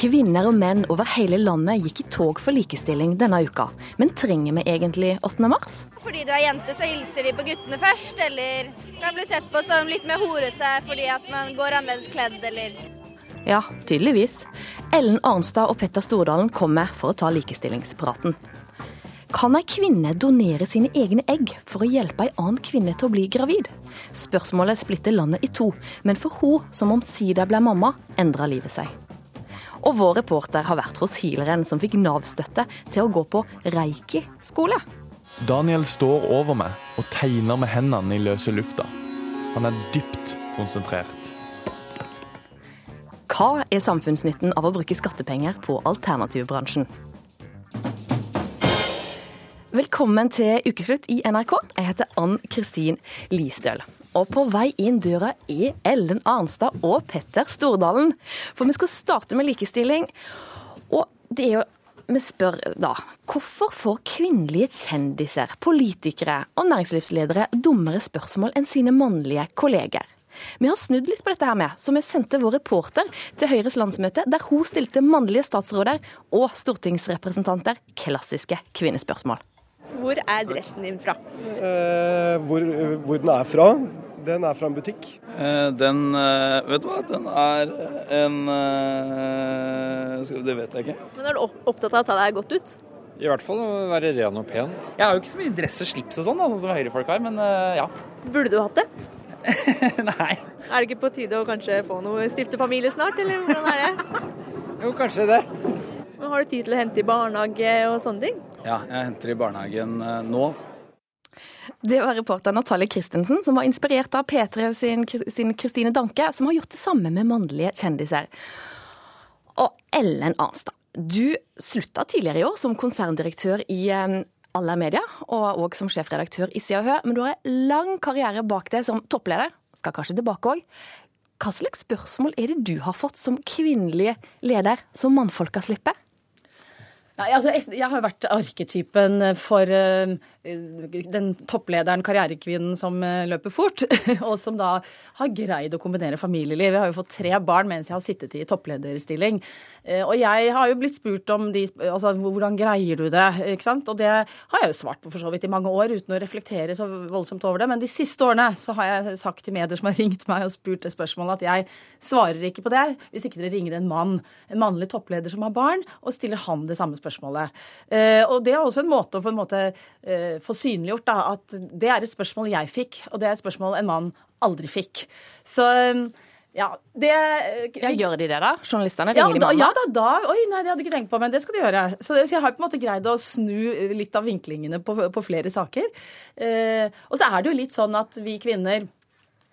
Kvinner og menn over hele landet gikk i tog for likestilling denne uka. Men trenger vi egentlig 8. mars? Fordi du er jente, så hilser de på guttene først, eller kan bli sett på som litt mer horete fordi at man går annerledes kledd, eller Ja, tydeligvis. Ellen Arnstad og Petter Stordalen kommer for å ta likestillingspraten. Kan ei kvinne donere sine egne egg for å hjelpe ei annen kvinne til å bli gravid? Spørsmålet splitter landet i to, men for hun som omsider ble mamma, endra livet seg. Og vår reporter har vært hos healeren som fikk Nav-støtte til å gå på reiki-skole. Daniel står over meg og tegner med hendene i løse lufta. Han er dypt konsentrert. Hva er samfunnsnytten av å bruke skattepenger på alternativbransjen? Velkommen til ukeslutt i NRK. Jeg heter Ann Kristin Listøl. Og på vei inn døra er Ellen Arnstad og Petter Stordalen. For vi skal starte med likestilling. Og det er jo vi spør da, hvorfor får kvinnelige kjendiser, politikere og næringslivsledere dummere spørsmål enn sine mannlige kolleger? Vi har snudd litt på dette her med, så vi sendte vår reporter til Høyres landsmøte, der hun stilte mannlige statsråder og stortingsrepresentanter klassiske kvinnespørsmål. Hvor er dressen din fra? Eh, hvor, hvor den er fra? Den er fra en butikk. Eh, Den eh, Vet du hva, den er en eh, Det vet jeg ikke. Men er du opptatt av å ta deg godt ut? I hvert fall være ren og pen. Jeg har jo ikke så mye dress og slips og sånn, sånn som høyrefolk har, men eh, ja. Burde du hatt det? Nei. Er det ikke på tide å kanskje få noe stifte familie snart, eller hvordan er det? Jo, kanskje det. Men har du tid til å hente i barnehage og sånne ting? Ja, jeg henter i barnehagen eh, nå. Det var reporter Natalie Christensen, som var inspirert av P3 sin, Kristine Danke, som har gjort det samme med mannlige kjendiser. Og Ellen Arnstad, du slutta tidligere i år som konserndirektør i eh, Aller Media, og òg som sjefredaktør i Se og Hør, men du har en lang karriere bak deg som toppleder. Skal kanskje tilbake òg. Hva slags spørsmål er det du har fått som kvinnelig leder, som mannfolka slipper? Nei, altså, jeg har jo vært arketypen for eh, den topplederen, karrierekvinnen som eh, løper fort, og som da har greid å kombinere familieliv. Jeg har jo fått tre barn mens jeg har sittet i topplederstilling. Eh, Og jeg har jo blitt spurt om de, altså, hvordan greier du det, ikke sant? Og det har jeg jo svart på for så vidt i mange år uten å reflektere så voldsomt over det. Men de siste årene så har jeg sagt til medier som har ringt meg og spurt det spørsmålet, at jeg svarer ikke på det hvis ikke dere ringer en mann, en mannlig toppleder som har barn, og stiller han det samme spørsmålet. Eh, og det er også en måte å på en måte få synliggjort da, at det er et spørsmål jeg fikk, og det er et spørsmål en mann aldri fikk. Så eh, ja, det Ja, Gjør de det, da? Journalistene? ja, Ringer de da, mannen? ja da, da. Oi, nei, det hadde jeg ikke tenkt på, men det skal de gjøre. Så jeg har på en måte greid å snu litt av vinklingene på, på flere saker. Eh, og så er det jo litt sånn at vi kvinner eh,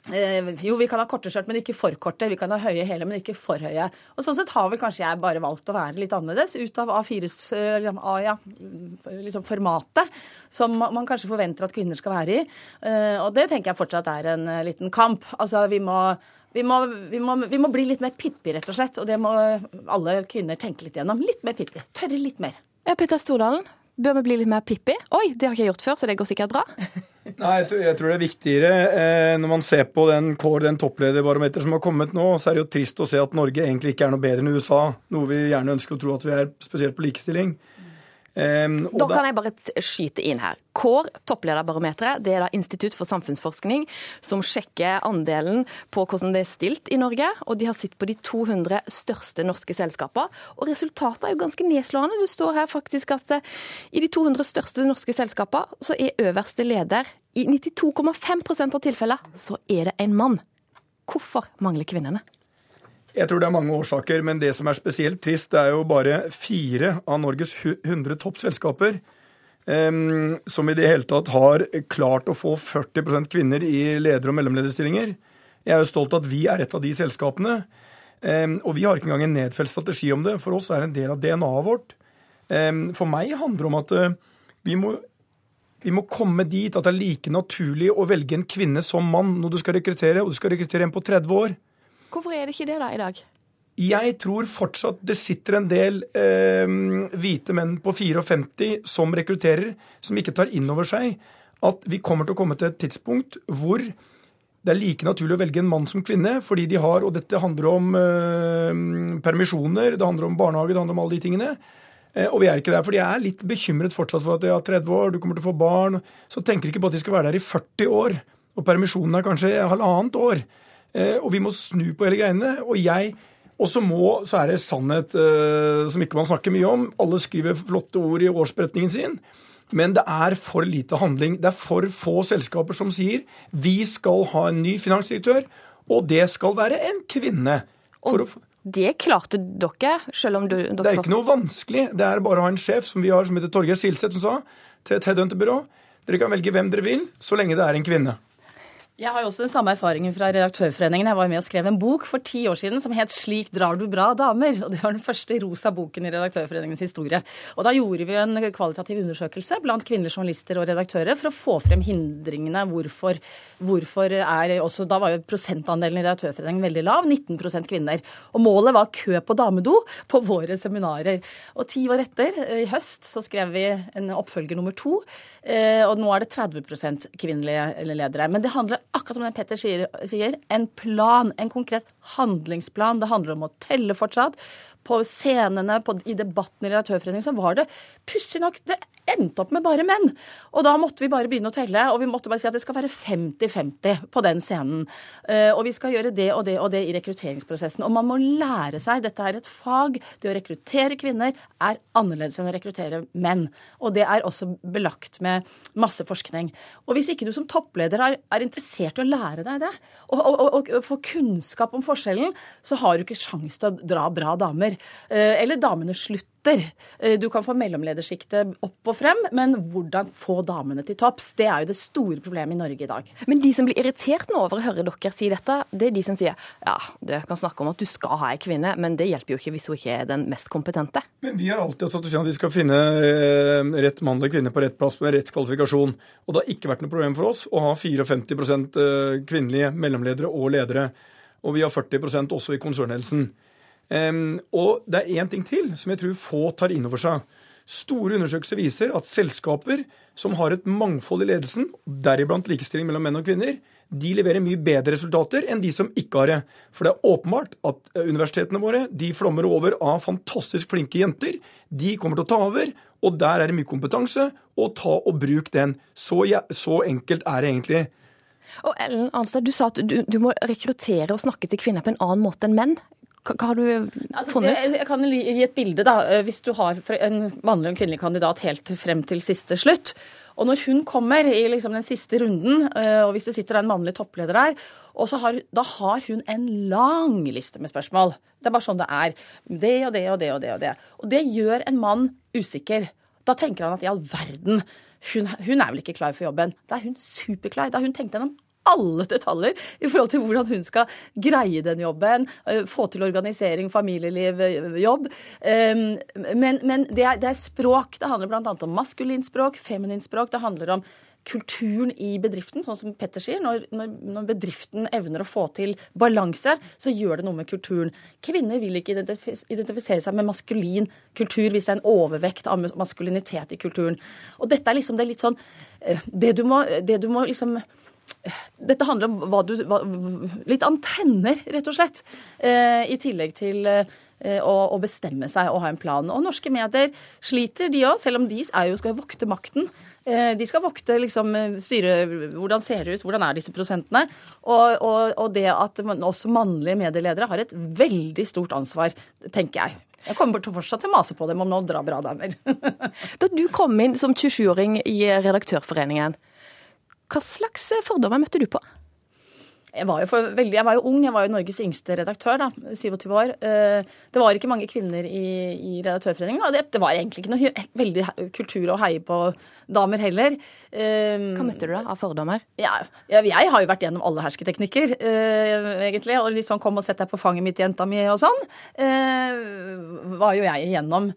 jo, vi kan ha korte skjørt, men ikke for korte. Vi kan ha høye hæler, men ikke for høye. Og sånn sett har vel kanskje jeg bare valgt å være litt annerledes ut av A4s eh, liksom, A, ja, liksom formatet, som man kanskje forventer at kvinner skal være i. Eh, og det tenker jeg fortsatt er en eh, liten kamp. Altså, vi må vi må, vi, må, vi må bli litt mer Pippi, rett og slett. Og det må alle kvinner tenke litt gjennom. Litt mer Pippi. Tørre litt mer. Ja, Petter Stordalen, bør vi bli litt mer Pippi? Oi, det har ikke jeg gjort før, så det går sikkert bra. Nei, jeg tror, det er viktigere eh, når man ser på den kår, den topplederbarometer som har kommet nå, så er det jo trist å se at Norge egentlig ikke er noe bedre enn USA. Noe vi gjerne ønsker å tro at vi er, spesielt på likestilling. Eh, Da da- kan jeg bare skyte inn her. KÅR, topplederbarometeret, det er da Institutt for samfunnsforskning som sjekker andelen på hvordan det er stilt i Norge. Og de har sett på de 200 største norske selskapene. Og resultatet er jo ganske nedslående. Det står her faktisk at eh, i de 200 største norske selskapene så er øverste leder i 92,5% av tilfellene så er det en mann. Hvorfor mangler kvinnene? Jeg tror det er mange årsaker, men det som er spesielt trist, det er jo bare fire av Norges 100 toppselskaper um, som i det hele tatt har klart å få 40% kvinner i leder- og mellomlederstillinger. Jeg er jo stolt at vi er et av de selskapene. Um, og vi har ikke engang en nedfelt strategi om det. For oss er det en del av DNA-et vårt. Um, for meg handler det om at uh, vi må vi må komme dit at det er like naturlig å velge en kvinne som mann når du skal rekruttere, og du skal rekruttere en på 30 år. Hvorfor er det ikke det da i dag? Jeg tror fortsatt det sitter en del eh, hvite menn på 54 som rekrutterer, som ikke tar inn over seg at vi kommer til å komme til et tidspunkt hvor det er like naturlig å velge en mann som kvinne, fordi de har Og dette handler om eh, permisjoner, det handler om barnehage, det handler om alle de tingene. Eh, og vi er ikke der, for de er litt bekymret fortsatt for at de har 30 år, du kommer til å få barn. Så tenker de ikke på at de skal være der i 40 år. Og permisjonen er kanskje halvannet år. Eh, og vi må snu på hele greiene. Og jeg og så må, så er det sannhet eh, som ikke man snakker mye om. Alle skriver flotte ord i årsberetningen sin. Men det er for lite handling. Det er for få selskaper som sier vi skal ha en ny finansdirektør, og det skal være en kvinne. Og det klarte dere, selv om du dere Det er ikke noe vanskelig. Det er bare å ha en sjef som vi har, som heter Torgeir Silseth, som sa til et headhunterbyrå dere kan velge hvem dere vil, så lenge det er en kvinne. Jeg har jo også den samme erfaringen fra Redaktørforeningen. Jeg var med og skrev en bok for ti år siden som het 'Slik drar du bra damer'. og Det var den første rosa boken i Redaktørforeningens historie. Og Da gjorde vi en kvalitativ undersøkelse blant kvinnelige journalister og redaktører for å få frem hindringene. Hvorfor, hvorfor er også, Da var jo prosentandelen i Redaktørforeningen veldig lav, 19% kvinner. Og målet var kø på damedo på våre seminarer. Og ti år etter, i høst, så skrev vi en oppfølger nummer to. Eh, og nå er det 30% kvinnelige ledere. Men det handler akkurat som det Petter sier, sier, en plan, en konkret handlingsplan. Det handler om å telle fortsatt. På scenene, på, i debatten i Redaktørforeningen, så var det pussig nok det endte opp med bare menn. Og da måtte vi bare begynne å telle, og vi måtte bare si at det skal være 50-50 på den scenen. Eh, og vi skal gjøre det og det og det i rekrutteringsprosessen. Og man må lære seg, dette er et fag, det å rekruttere kvinner er annerledes enn å rekruttere menn. Og det er også belagt med masse forskning. Og hvis ikke du som toppleder er, er interessert i å lære deg det, og, og, og, og, få kunnskap om forskjellen, så har du ikke sjans til å dra bra damer. Eh, eller damene slutter. Eh, du kan få mellomledersjiktet opp og frem, men hvordan få damene til topps? Det er jo det store problemet i Norge i dag. Men de som blir irritert nå over å høre dere si dette, det er de som sier ja, du kan snakke om at du skal ha ei kvinne, men det hjelper jo ikke hvis hun ikke er den mest kompetente. Men vi har alltid hatt strategien at vi skal finne eh, rett mann eller kvinne på rett plass med rett kvalifikasjon. Og det har ikke vært noe problem for oss å ha 54 eh, kvinnelige mellomledere og ledere. Og vi har 40% også i konsernledelsen. Og det er én ting til som jeg tror få tar inn over seg. Store undersøkelser viser at selskaper som har et mangfold i ledelsen, deriblant likestilling mellom menn og kvinner, de leverer mye bedre resultater enn de som ikke har det. For det er åpenbart at eh, universitetene våre de flommer over av fantastisk flinke jenter. De kommer til å ta over, og der er det mye kompetanse. Og ta og bruk den. Så, ja, så enkelt er det egentlig. Og Ellen Arnstad, Du sa at du, du, må rekruttere og snakke til kvinner på en annen måte enn menn. Hva har du altså, funnet? Jeg, jeg kan gi et bilde. da. Eh, hvis du har en mannlig og kvinnelig kandidat helt frem til siste slutt, og når hun kommer i liksom den siste runden, eh, og hvis det sitter en mannlig toppleder der, og har, da har hun en lang liste med spørsmål. Det er bare sånn det er. Det og det og det og det. Og det Og det gjør en mann usikker. Da tenker han at i all verden, hun, hun er vel ikke klar for jobben. Da er hun superklar. Da har hun tenkt gjennom alle detaljer i forhold til hvordan hun skal greie den jobben, eh, få til organisering, familieliv, eh, jobb. Ehm, men, men det, er, det, er, språk. Det handler bl.a. om maskulint språk, feminint språk. Det handler om kulturen i bedriften, sånn som Petter sier. Når, når, når, bedriften evner å få til balanse, så gjør det noe med kulturen. Kvinner vil ikke identifisere seg med maskulin kultur hvis det er en overvekt av maskulinitet i kulturen. Og dette er liksom det litt sånn eh, Det du må, det du må liksom dette handler om hva du hva, Litt antenner, rett og slett. Eh, I tillegg til eh, å, å, bestemme seg og ha en plan. Og norske medier sliter, de òg, selv om de jo skal vokte makten. Eh, de skal vokte, liksom, styre hvordan ser det ut, hvordan er disse prosentene. Og, og, og det at også mannlige medieledere har et veldig stort ansvar, tenker jeg. Jeg kommer til å fortsette å mase på dem om nå dra bra damer. da du kom inn som 27-åring i Redaktørforeningen, hva slags fordommer møtte du på? Jeg var, jo for, veldig, jeg var jo ung, jeg var jo Norges yngste redaktør, da, 27 år. Eh, det var ikke mange kvinner i, i Redaktørforeningen. Og det, det, var egentlig ikke noe veldig kultur å heie på damer heller. Eh, Hva møtte du da av fordommer? Ja, jeg har jo vært gjennom alle hersketeknikker, eh, egentlig. Og litt sånn kom og sett deg på fanget mitt, jenta mi, og sånn. Var jo jeg igjennom.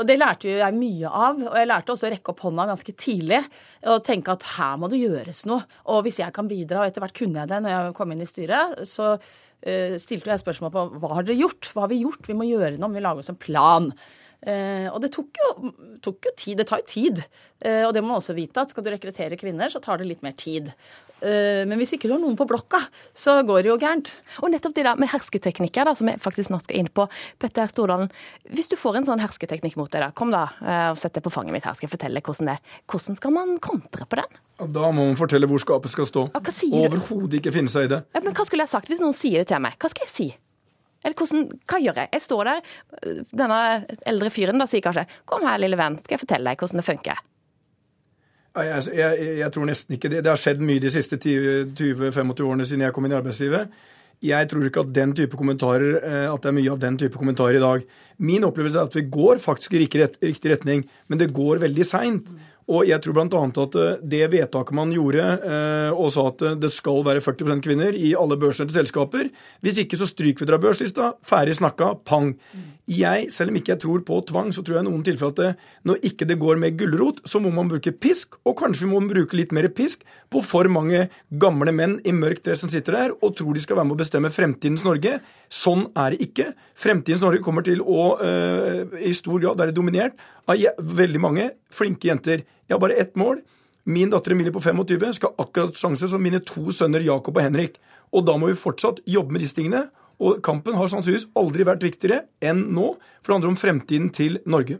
Og det lærte jo jeg mye av. Og jeg lærte også å rekke opp hånda ganske tidlig og tenke at her må det gjøres noe. Og hvis jeg kan bidra, og etter hvert kunne jeg det når jeg kom inn i styret, så uh, stilte jeg spørsmål på hva har dere gjort? Hva har vi gjort? Vi må gjøre noe, vi lager oss en plan. Uh, og det tok jo, tok jo tid. Det tar jo tid. Uh, og det må man også vite, at skal du rekruttere kvinner, så tar det litt mer tid. Eh, men hvis ikke du har noen på blokka, så går det jo gærent. Og nettopp det der med hersketeknikker, da, som jeg faktisk nå skal inn på. Petter Stordalen, hvis du får en sånn hersketeknikk mot deg, da, kom da eh, og sett deg på fanget mitt her, skal jeg fortelle hvordan det er. Hvordan skal man kontre på den? Da må man fortelle hvor skapet skal stå. Ja, hva sier du? Overhodet ikke finne seg i det. Ja, men hva skulle jeg sagt hvis noen sier det til meg? Hva skal jeg si? Eller hvordan, hva gjør jeg? Jeg står der, denne eldre fyren da sier kanskje 'Kom her, lille venn, skal jeg fortelle deg hvordan det funker'. Nei, Jeg, jeg, jeg tror nesten ikke det. Det har skjedd mye de siste 20-25 årene siden jeg kom inn i arbeidslivet. Jeg tror ikke at den type kommentarer, eh, at det er mye av den type kommentarer i dag. Min opplevelse er at vi går faktisk i riktig retning, men det går veldig seint. Og jeg tror bl.a. at eh, det vedtaket man gjorde eh, og sa at det skal være 40% kvinner i alle børsnette selskaper Hvis ikke så stryker vi dere av børslista. Ferdig snakka. Pang. Jeg, selv om ikke jeg tror på tvang, så tror jeg noen tilfeller at det, når ikke det går med gulrot, så må man bruke pisk, og kanskje vi må bruke litt mer pisk på for mange gamle menn i mørk dress som sitter der og tror de skal være med å bestemme fremtidens Norge. Sånn er det ikke. Fremtidens Norge kommer til å øh, i stor grad være dominert av ja, veldig mange flinke jenter. Jeg har bare ett mål. Min datter Emilie på 25 skal akkurat sjanse som mine to sønner Jakob og Henrik. Og da må vi fortsatt jobbe med disse tingene. Og kampen har sannsynligvis aldri vært viktigere enn nå, for det handler om fremtiden til Norge.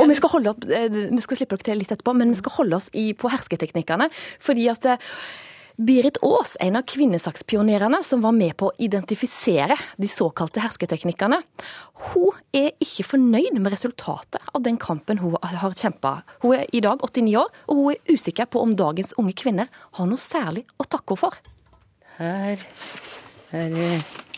Og vi skal, holde opp, eh, vi skal slippe dere til litt etterpå, men vi skal holde oss i, på hersketeknikkene. Fordi at det, Berit Aas, en av kvinnesakspionerene som var med på å identifisere de såkalte hersketeknikkene, hun er ikke fornøyd med resultatet av den kampen hun har kjempa. Hun er i dag 89 år, og hun er usikker på om dagens unge kvinner har noe særlig å takke henne for. Her er, det-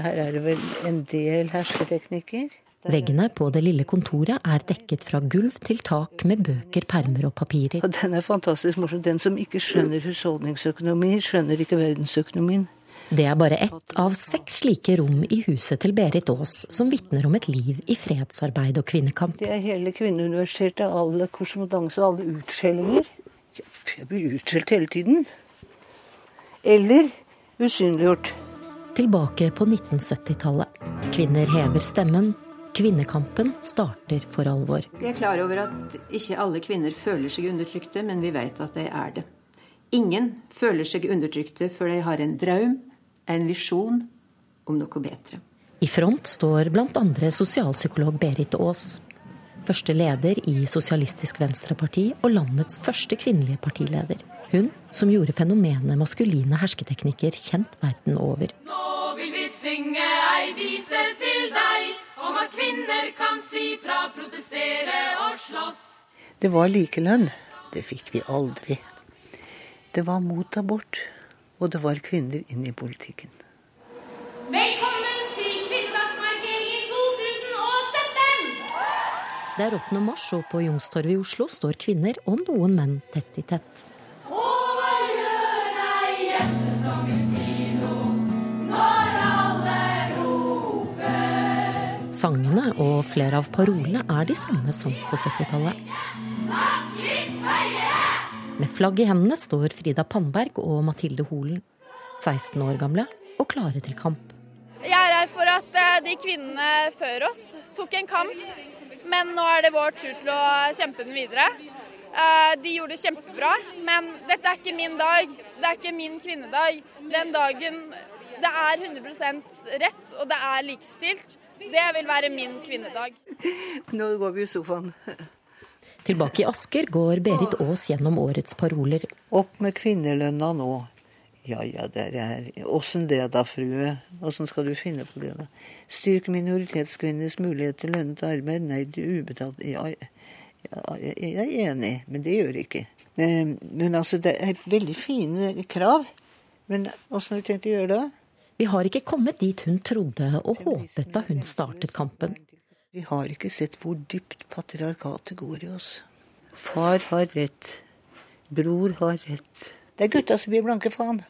her er det vel en del hersketeknikker. Veggene på det lille kontoret er dekket fra gulv til tak med bøker, permer og papirer. Og den er fantastisk morsom. Den som ikke skjønner husholdningsøkonomi, skjønner ikke verdensøkonomien. Det er bare ett av seks slike rom i huset til Berit Aas, som vitner om et liv i fredsarbeid og kvinnekamp. Det er hele Kvinneuniversitetet, alle korrespondanse og alle utskjellinger. Jeg blir utskjelt hele tiden. Eller usynliggjort. Tilbake på 1970-tallet. Kvinner hever stemmen. Kvinnekampen starter for alvor. Vi er klar over at ikke alle kvinner føler seg undertrykte, men vi vet at de er det. Ingen føler seg undertrykte før de har en drøm, en visjon om noe bedre. I front står bl.a. sosialpsykolog Berit Aas. Første leder i Sosialistisk Venstreparti og landets første kvinnelige partileder. Hun som gjorde fenomenet maskuline hersketeknikker kjent verden over. Nå synge ei vise til deg om at kvinner kan si fra, protestere og slåss. Det var likelønn. Det fikk vi aldri. Det var mot abort. Og det var kvinner inn i politikken. Velkommen til kvinnedagsmarkeringen 2017! Det er 8. mars, og på Youngstorget i Oslo står kvinner og noen menn tett i tett. Sangene og flere av parolene er de samme som på 70-tallet. Snakk litt høyere! Med flagg i hendene står Frida Pannberg og Mathilde Holen, 16 år gamle og klare til kamp. Jeg er her for at eh, de kvinnene før oss tok en kamp, men nå er det vår tur til å kjempe den videre. Eh, De gjorde det kjempebra, men dette er ikke min dag. Det er ikke min kvinnedag. Den dagen det er 100% rett og det er likestilt, det vil være min kvinnedag. Nå går vi i sofaen. Tilbake i Asker går Berit Aas gjennom årets paroler. Opp med kvinnelønna nå. Ja ja, der er Åssen det da, frue? Åssen skal du finne på det, da? Styrke minoritetskvinnenes mulighet til lønnet arbeid. Nei, det er ubetalt. Ja, ja, jeg er enig, men det gjør det ikke. Eh, Men altså, det er veldig fine krav. Men åssen har du tenkt å gjøre det? Vi har ikke kommet dit hun trodde og håpet da hun startet kampen. Vi har ikke sett hvor dypt patriarkatet går i oss. Far har rett. Bror har rett. Det er gutta som blir blanke faen.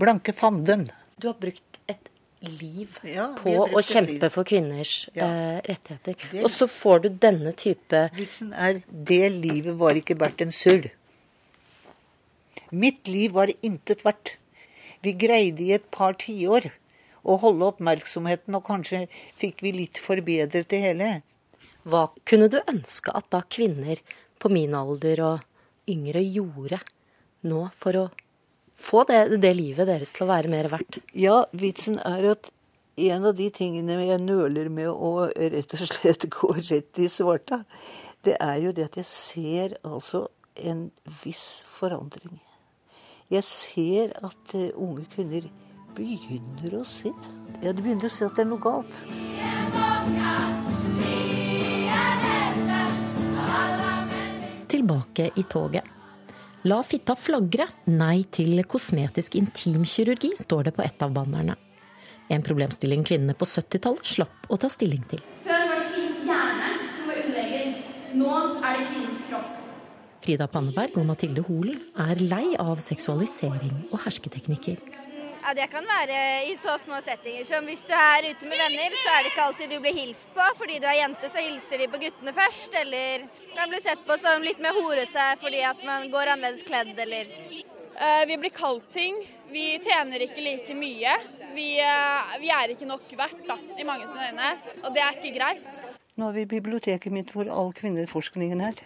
Blanke fanden. Du har brukt et liv Ja, på å kjempe liv. for kvinners Ja. eh, rettigheter. Det- Og så får du denne type Vitsen er det livet var ikke verdt en surr. Mitt liv var intet verdt. Vi greide i et par tiår å holde oppmerksomheten, og kanskje fikk vi litt forbedret det hele. Hva kunne du ønske at da kvinner på min alder og yngre gjorde nå for å få det, det livet deres til å være mer verdt? Ja, vitsen er at en av de tingene jeg nøler med å rett og slett gå rett i svarta, det er jo det at jeg ser altså en viss forandring. Jeg ser at uh, unge kvinner begynner å se. Ja, de begynner å se at det er noe galt. Tilbake i toget. La fitta flagre. Nei til kosmetisk intimkirurgi, står det på et av bannerne. En problemstilling kvinnene på 70-tallet slapp å ta stilling til. Før var det kvinnens hjerne som var underlegen. Nå er det kvinnens kropp. Frida Panneberg og Mathilde Holen er lei av seksualisering og hersketeknikker. Ja, Det kan være i så små settinger som hvis du er ute med venner, så er det ikke alltid du blir hilst på. Fordi du er jente, så hilser de på guttene først. Eller kan bli sett på som litt mer horete fordi at man går annerledes kledd, eller Eh, Vi blir kalt ting. Vi tjener ikke like mye. Vi, eh, vi er ikke nok verdt da, i mange sine øyne, og det er ikke greit. Nå har vi biblioteket mitt hvor all kvinneforskningen er.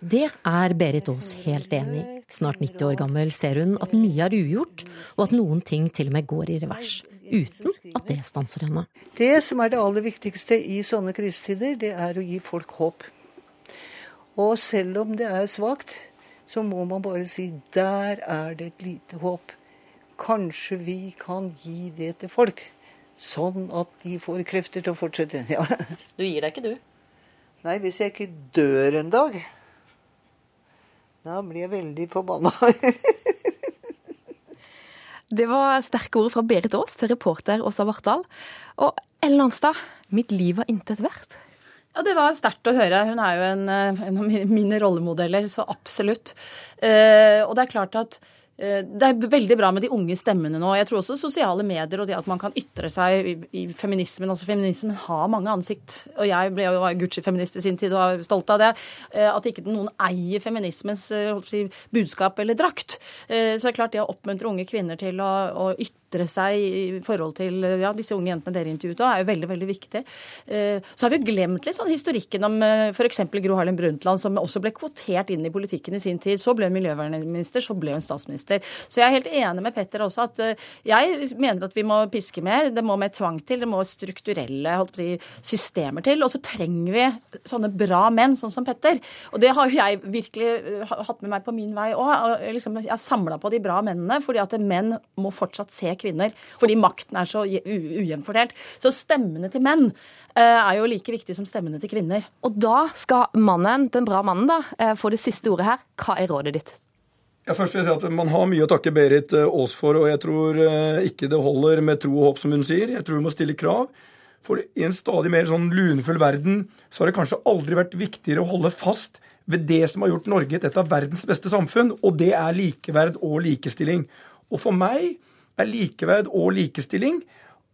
Det er Berit Aas helt enig i. Snart 90 år gammel ser hun at mye er ugjort, og at noen ting til og med går i revers. Uten at det stanser henne. Det som er det aller viktigste i sånne krisetider, det er å gi folk håp. Og selv om det er svakt, så må man bare si der er det et lite håp. Kanskje vi kan gi det til folk, sånn at de får krefter til å fortsette. Ja. Du gir deg ikke, du? Nei, hvis jeg ikke dør en dag, da blir jeg veldig forbanna. Det var sterke ord fra Berit Aas til reporter Åsa Vartdal. Og Ellen Arnstad, mitt liv var intet verdt. Ja, Det var sterkt å høre. Hun er jo en, eh, en av mine rollemodeller, så absolutt. Eh, og det er klart at eh, det er veldig bra med de unge stemmene nå. Jeg tror også sosiale medier og det at man kan ytre seg i, feminismen. altså Feminismen har mange ansikt. Og jeg ble jo Gucci-feminist i sin tid og er stolt av det. Eh, At ikke noen eier feminismens eh, si, budskap eller drakt. Eh, Så det er klart det å oppmuntre unge kvinner til å, å ytre seg i forhold til ja, disse unge jentene dere intervjuet, er jo veldig veldig viktig. Eh, Så har vi jo glemt litt sånn historikken om f.eks. Gro Harlem Brundtland, som også ble kvotert inn i politikken i sin tid. Så ble hun miljøvernminister, så ble hun statsminister. Så jeg er helt enig med Petter også at eh, jeg mener at vi må piske mer. Det må mer tvang til. Det må strukturelle holdt på å si, systemer til. Og så trenger vi sånne bra menn, sånn som Petter. Og det har jo jeg virkelig eh, hatt med meg på min vei òg. Liksom, jeg har samla på de bra mennene, fordi at menn må fortsatt se kvinner. Fordi makten er så ujevnt fordelt. Så stemmene til menn eh, er jo like viktig som stemmene til kvinner. Og da skal mannen, den bra mannen, da, eh, få det siste ordet her. Hva er rådet ditt? Ja, først vil jeg si at Man har mye å takke Berit eh, Aas for, og jeg tror ikke det holder med tro og håp, som hun sier. Jeg tror vi må stille krav. For i en stadig mer sånn lunefull verden så har det kanskje aldri vært viktigere å holde fast ved det som har gjort Norge til et av verdens beste samfunn, og det er likeverd og likestilling. Og for meg er likeverd og likestilling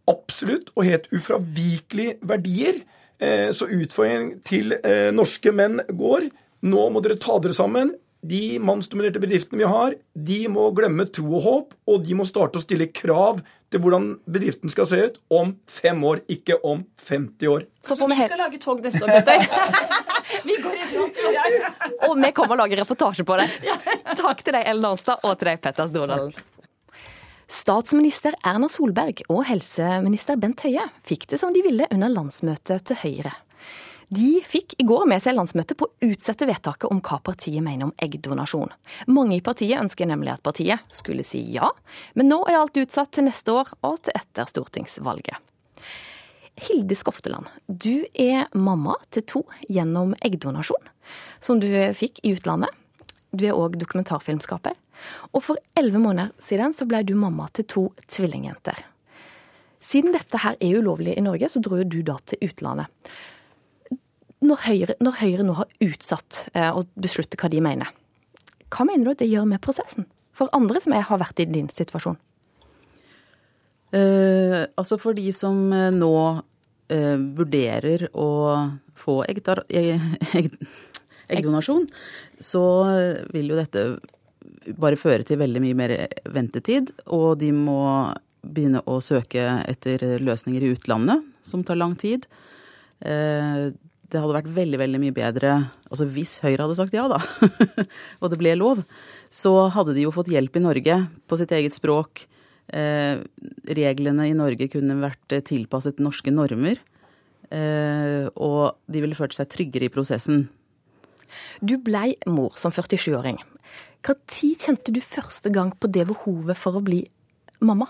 absolutt og helt ufravikelige verdier. Eh, Så utfordringen til eh, norske menn går nå må dere ta dere sammen. De mannsdominerte bedriftene vi har, de må glemme tro og håp, og de må starte å stille krav til hvordan bedriften skal se ut om fem år, ikke om 50 år. Så får vi Vi skal lage tog neste år, vi går i front. Og vi kommer og lager reportasje på det. Takk til deg, Ellen Arnstad, og til deg, Petter Stordalen. Statsminister Erna Solberg og helseminister Bent Høie fikk det som de ville under landsmøtet til Høyre. De fikk i går med seg landsmøtet på å utsette vedtaket om hva partiet mener om eggdonasjon. Mange i partiet ønsker nemlig at partiet skulle si ja, men nå er alt utsatt til neste år og til etter stortingsvalget. Hilde Skofteland, du er mamma til to gjennom eggdonasjon, som du fikk i utlandet. Du er òg dokumentarfilmskaper. Og for elleve måneder siden så ble du mamma til to tvillingjenter. Siden dette her er ulovlig i Norge, så dro du da til utlandet. Når Høyre, når Høyre nå har utsatt eh, å beslutte hva de mener, hva mener du at det gjør med prosessen? For andre som har vært i din situasjon? Eh, altså for de som eh, nå eh, vurderer å få eggdar- egg, egg, eggdonasjon, så vil jo dette bare føre til veldig mye mer ventetid, og de må begynne å søke etter løsninger i utlandet, som tar lang tid. Eh, det hadde vært veldig veldig mye bedre altså Hvis Høyre hadde sagt ja, da, og det ble lov, så hadde de jo fått hjelp i Norge på sitt eget språk. Eh, reglene i Norge kunne vært tilpasset norske normer. Eh, og de ville følt seg tryggere i prosessen. Du blei mor som 47-åring. Når kjente du første gang på det behovet for å bli mamma?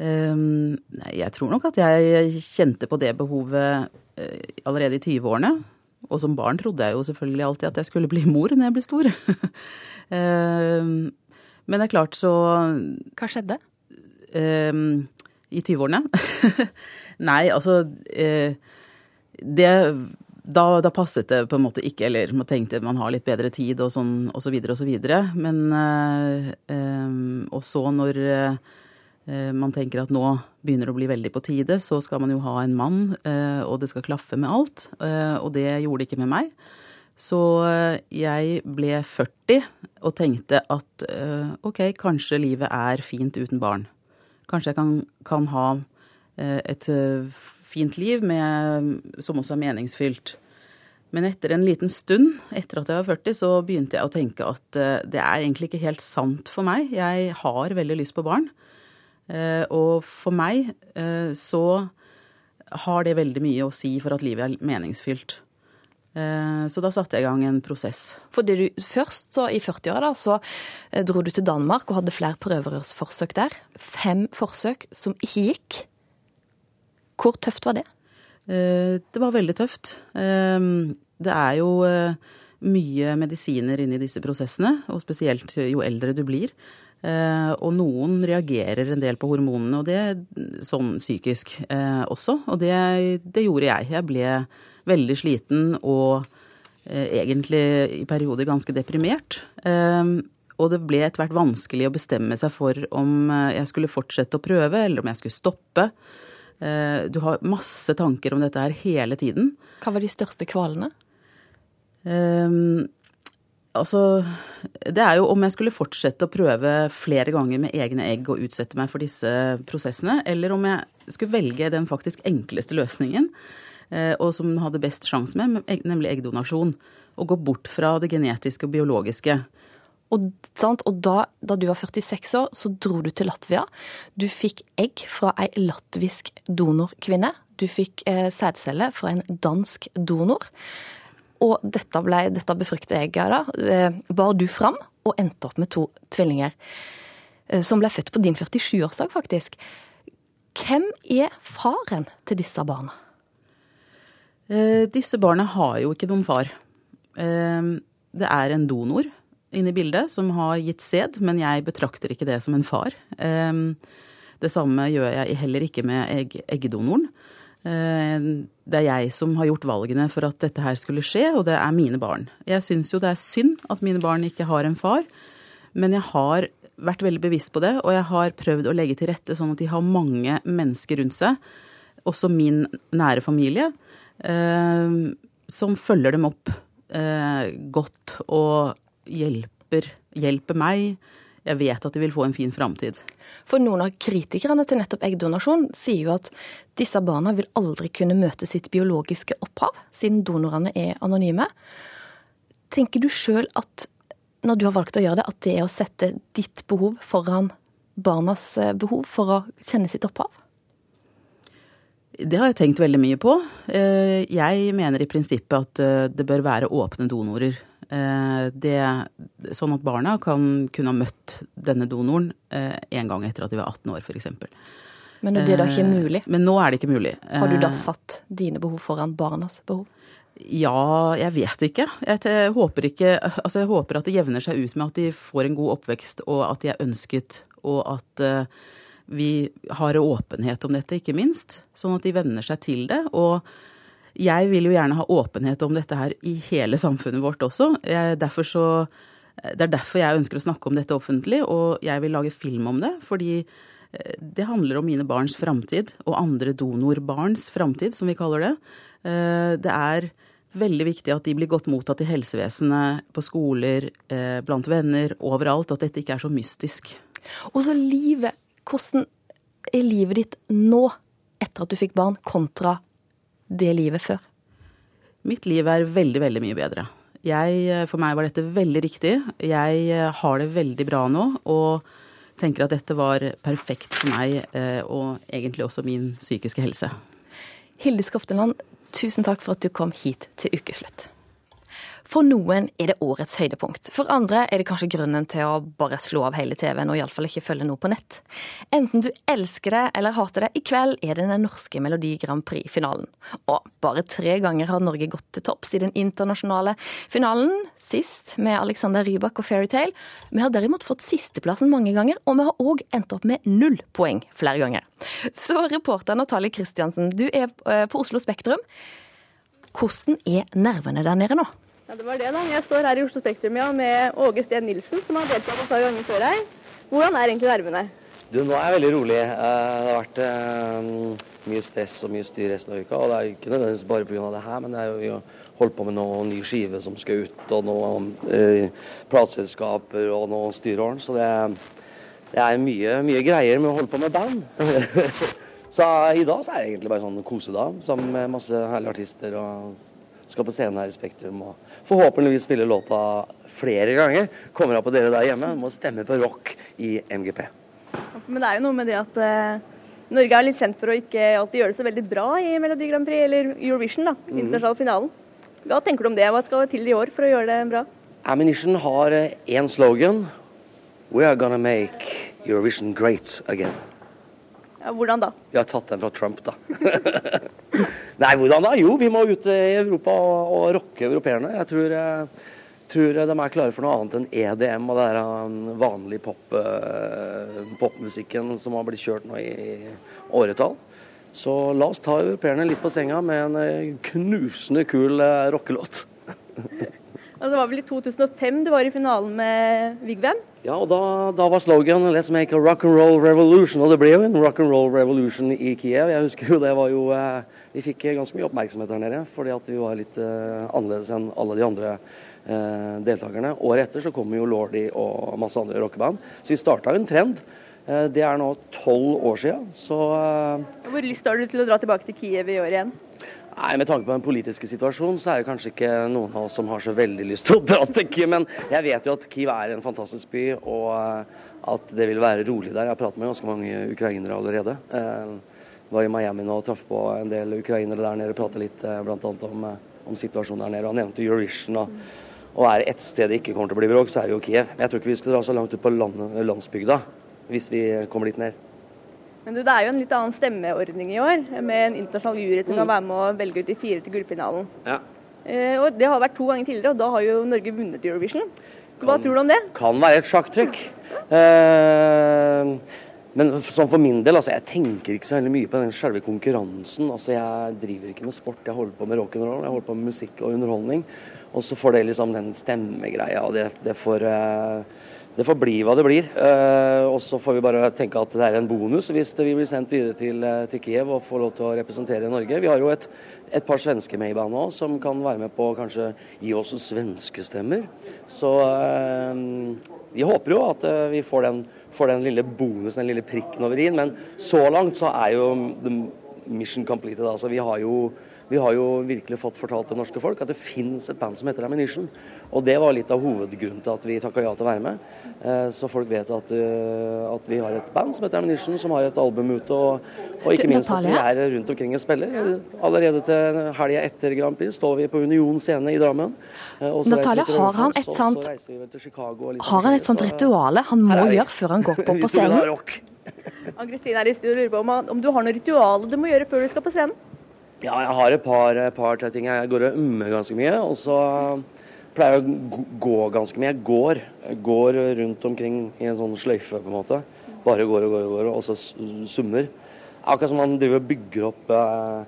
Um, nei, jeg tror nok at jeg kjente på det behovet uh, allerede i 20-årene. Og som barn trodde jeg jo selvfølgelig alltid at jeg skulle bli mor når jeg ble stor. um, men det er klart så Hva skjedde? Um, I 20-årene? nei, altså Det da, da, passet det på en måte ikke, eller man tenkte man har litt bedre tid og sånn og så videre og så videre. Men og så når Eh, man tenker at nå begynner det å bli veldig på tide, så skal man jo ha en mann, og det skal klaffe med alt. Og det gjorde det ikke med meg. Så jeg ble 40 og tenkte at ok, kanskje livet er fint uten barn. Kanskje jeg kan, kan ha et fint liv med, som også er meningsfylt. Men etter en liten stund, etter at jeg var 40, så begynte jeg å tenke at det er egentlig ikke helt sant for meg. Jeg har veldig lyst på barn. Eh, og for meg eh, så har det veldig mye å si for at livet er meningsfylt. Eh, så da satte jeg i gang en prosess. Fordi du først, så i 40-åra, så dro du til Danmark og hadde flere prøverørsforsøk der. Fem forsøk som ikke gikk. Hvor tøft var det? Det var veldig tøft. Det er jo mye medisiner inni disse prosessene, og spesielt jo eldre du blir. Eh, og noen reagerer en del på hormonene, og det sånn psykisk eh, også. Og det, det, gjorde jeg. Jeg ble veldig sliten og eh, egentlig i perioder ganske deprimert. Og det ble etter hvert vanskelig å bestemme seg for om jeg skulle fortsette å prøve, eller om jeg skulle stoppe. Du har masse tanker om dette her hele tiden. Hva var de største kvalene? Altså, det er jo om jeg skulle fortsette å prøve flere ganger med egne egg og utsette meg for disse prosessene, eller om jeg skulle velge den faktisk enkleste løsningen, eh, og som hadde best sjanse med, nemlig eggdonasjon. Og gå bort fra det genetiske og biologiske. Og, og da, da, du var 46 år, så dro du til Latvia. Du fikk egg fra ei latvisk donorkvinne. Du fikk eh, sædcelle fra en dansk donor. Og dette, ble, dette befrukta egget da, eh, bar du fram og endte opp med to tvillinger. Eh, som ble født på din 47-årsdag, faktisk. Hvem er faren til disse barna? Eh, disse barna har jo ikke noen far. Eh, det er en donor inne i bildet som har gitt sæd, men jeg betrakter ikke det som en far. Eh, det samme gjør jeg heller ikke med egg, eggdonoren. Eh, det er jeg som har gjort valgene for at dette her skulle skje, og det er mine barn. Jeg syns jo det er synd at mine barn ikke har en far, men jeg har vært veldig bevisst på det, og jeg har prøvd å legge til rette sånn at de har mange mennesker rundt seg, også min nære familie, eh, som følger dem opp eh, godt og hjelper, hjelper meg. Jeg vet at de vil få en fin framtid. For noen av kritikerne til nettopp eggdonasjon sier jo at disse barna vil aldri kunne møte sitt biologiske opphav, siden donorene er anonyme. Tenker du sjøl at når du har valgt å gjøre det, at det er å sette ditt behov foran barnas eh, behov for å kjenne sitt opphav? Det har jeg tenkt veldig mye på. Eh, jeg mener i prinsippet at eh, det bør være åpne donorer det, sånn at barna kan kunne ha møtt denne donoren eh, en gang etter at de var 18 år, f.eks. Men det er da ikke mulig? Men nå er det ikke mulig. Har du da satt dine behov foran barnas behov? Ja, jeg vet ikke. Jeg håper, ikke, altså jeg håper at det jevner seg ut med at de får en god oppvekst, og at de er ønsket, og at vi har åpenhet om dette, ikke minst. Sånn at de venner seg til det. Og jeg vil jo gjerne ha åpenhet om dette her i hele samfunnet vårt også. Derfor så, det er derfor jeg ønsker å snakke om dette offentlig, og jeg vil lage film om det. Fordi eh, det handler om mine barns framtid, og andre donorbarns framtid, som vi kaller det. Eh, det er veldig viktig at de blir godt mottatt i helsevesenet, på skoler, eh, blant venner, overalt. At dette ikke er så mystisk. Og så livet Hvordan er livet ditt nå, etter at du fikk barn, kontra det livet før? Mitt liv er veldig, veldig mye bedre. Jeg, eh, for meg var dette veldig riktig. Jeg eh, har det veldig bra nå, og tenker at dette var perfekt for meg, eh, og egentlig også min psykiske helse. Hilde Skofteland, tusen takk for at du kom hit til Ukeslutt. For noen er det årets høydepunkt. For andre er det kanskje grunnen til å bare slå av hele TV-en og iallfall ikke følge noe på nett. Enten du elsker det eller hater det, i kveld er det den norske Melodi Grand Prix-finalen. Og bare tre ganger har Norge gått til topps i den internasjonale finalen. Sist med Alexander Rybak og Fairytale. Vi har derimot fått sisteplassen mange ganger, og vi har òg endt opp med null poeng flere ganger. Så reporter Natalie Kristiansen, du er eh, på Oslo Spektrum. Hvordan er nervene der nede nå? Ja, det var det, da. Jeg står her i Oslo Spektrum ja, med Åge Steen Nilsen, som har deltatt et par ganger før her. Hvordan er egentlig nervene? Du, nå er jeg veldig rolig. Eh, Det har vært eh, mye stress og mye styr resten av uka. Og det er ikke nødvendigvis bare pga. det her, men det er jo vi har holdt på med noe ny skive som skal ut, og noen eh, plateselskaper og noe styreorden. Så det, det er mye, mye greier med å holde på med band. så i dag så er det egentlig bare sånn kosedag sammen med masse herlige artister. og skal på scenen her i Spektrum og forhåpentligvis spille låta flere ganger. Kommer opp på dere der hjemme. Må stemme på rock i MGP. Men det er jo noe med det at eh, Norge er litt kjent for å ikke alltid gjøre det så veldig bra i Melodi Grand Prix eller Eurovision, da, Mhm. internasjonale finalen. Hva tenker du om det? Hva skal til i år for å gjøre det bra? Ammunition har én slogan. We are gonna make Eurovision great again. Ja, hvordan da? Vi har tatt den fra Trump, da. Nei, hvordan da? Jo, vi må ut i Europa og, og rocke europeerne. Jeg tror, eh, tror de er klare for noe annet enn EDM og um, vanlige pop, eh, popmusikken som har blitt kjørt nå i, åretall. Så la oss ta europeerne litt på senga med en eh, knusende kul rockelåt. Altså, det var vel i 2005 du var i finalen med Vigvam? Ja, og da, da var slogan 'Let's make a rock and roll revolution'. Og det ble jo en rock and roll revolution i Kiev. Jeg husker jo det var jo eh, Vi fikk ganske mye oppmerksomhet der nede fordi at vi var litt eh, annerledes enn alle de andre eh, deltakerne. Året etter så kom jo Lordi og masse andre rockeband. Så vi starta en trend. Eh, det er nå tolv år siden, så eh, Hvor lyst har du til å dra tilbake til Kiev i år igjen? Nei, Med tanke på den politiske situasjonen, så er det kanskje ikke noen av oss som har så veldig lyst til å dra til Kiev. Men jeg vet jo at Kiev er en fantastisk by, og eh, at det vil være rolig der. Jeg har pratet med ganske mange ukrainere allerede. Jeg var i Miami nå og traff på en del ukrainere der nede og pratet litt bl.a. blant annet om, eh, om situasjonen der nede. Han nevnte Eurovision. Og, og er det ett sted det ikke kommer til å bli bråk, så er det jo Kiev. Jeg tror ikke vi skal dra så langt ut på land, landsbygda hvis vi kommer dit ned. Men du, Det er jo en litt annen stemmeordning i år, med en internasjonal jury som kan være med å velge ut de fire til gullfinalen. Ja. Eh, og Det har vært to ganger tidligere, og da har jo Norge vunnet Eurovision. Hva tror du om det? kan være et sjakktrekk. Eh, men sånn for min del, altså, jeg tenker ikke så veldig mye på den selve konkurransen. Altså, jeg driver ikke med sport, jeg holder på med rock'n'roll, jeg holder på med musikk og underholdning. Og så får det liksom den stemmegreia, og det, det får eh, det får bli hva det blir. Eh, og så får vi bare tenke at det er en bonus hvis vi blir sendt videre til, eh, til Kiev og får lov til å representere Norge. Vi har jo et, et par svensker med i banen òg, som kan være med på å kanskje gi oss svenske stemmer. Så eh, vi håper jo at vi får den, får den lille bonusen, den lille prikken over i-en. Men så langt så er jo mission completed. Altså, vi har jo vi har jo virkelig fått fortalt det norske folk at det finnes et band som heter Ammunition. Og det var litt av hovedgrunnen til at vi takka ja til å være med. Eh, så folk vet at, eh, at vi har et band som heter Ammunition, som har et album ute. Og, og ikke minst at vi er rundt omkring og spiller. Allerede til helga etter Grand Prix står vi på Union scene i Drammen. Eh, til har han et sånt- Har han et sånt rituale han må gjøre før han går på, på scenen? Ann-Kristin er i studio og lurer på om, om du har noe ritual du må gjøre før du skal på scenen? Ja, jeg har et par, par ting. Jeg går og ummer ganske mye. Og så pleier jeg å gå- ganske mye. Jeg går, går rundt omkring i en sånn sløyfe, på en måte. Bare går og går og går, og så summer. Akkurat som man driver og bygger opp eh,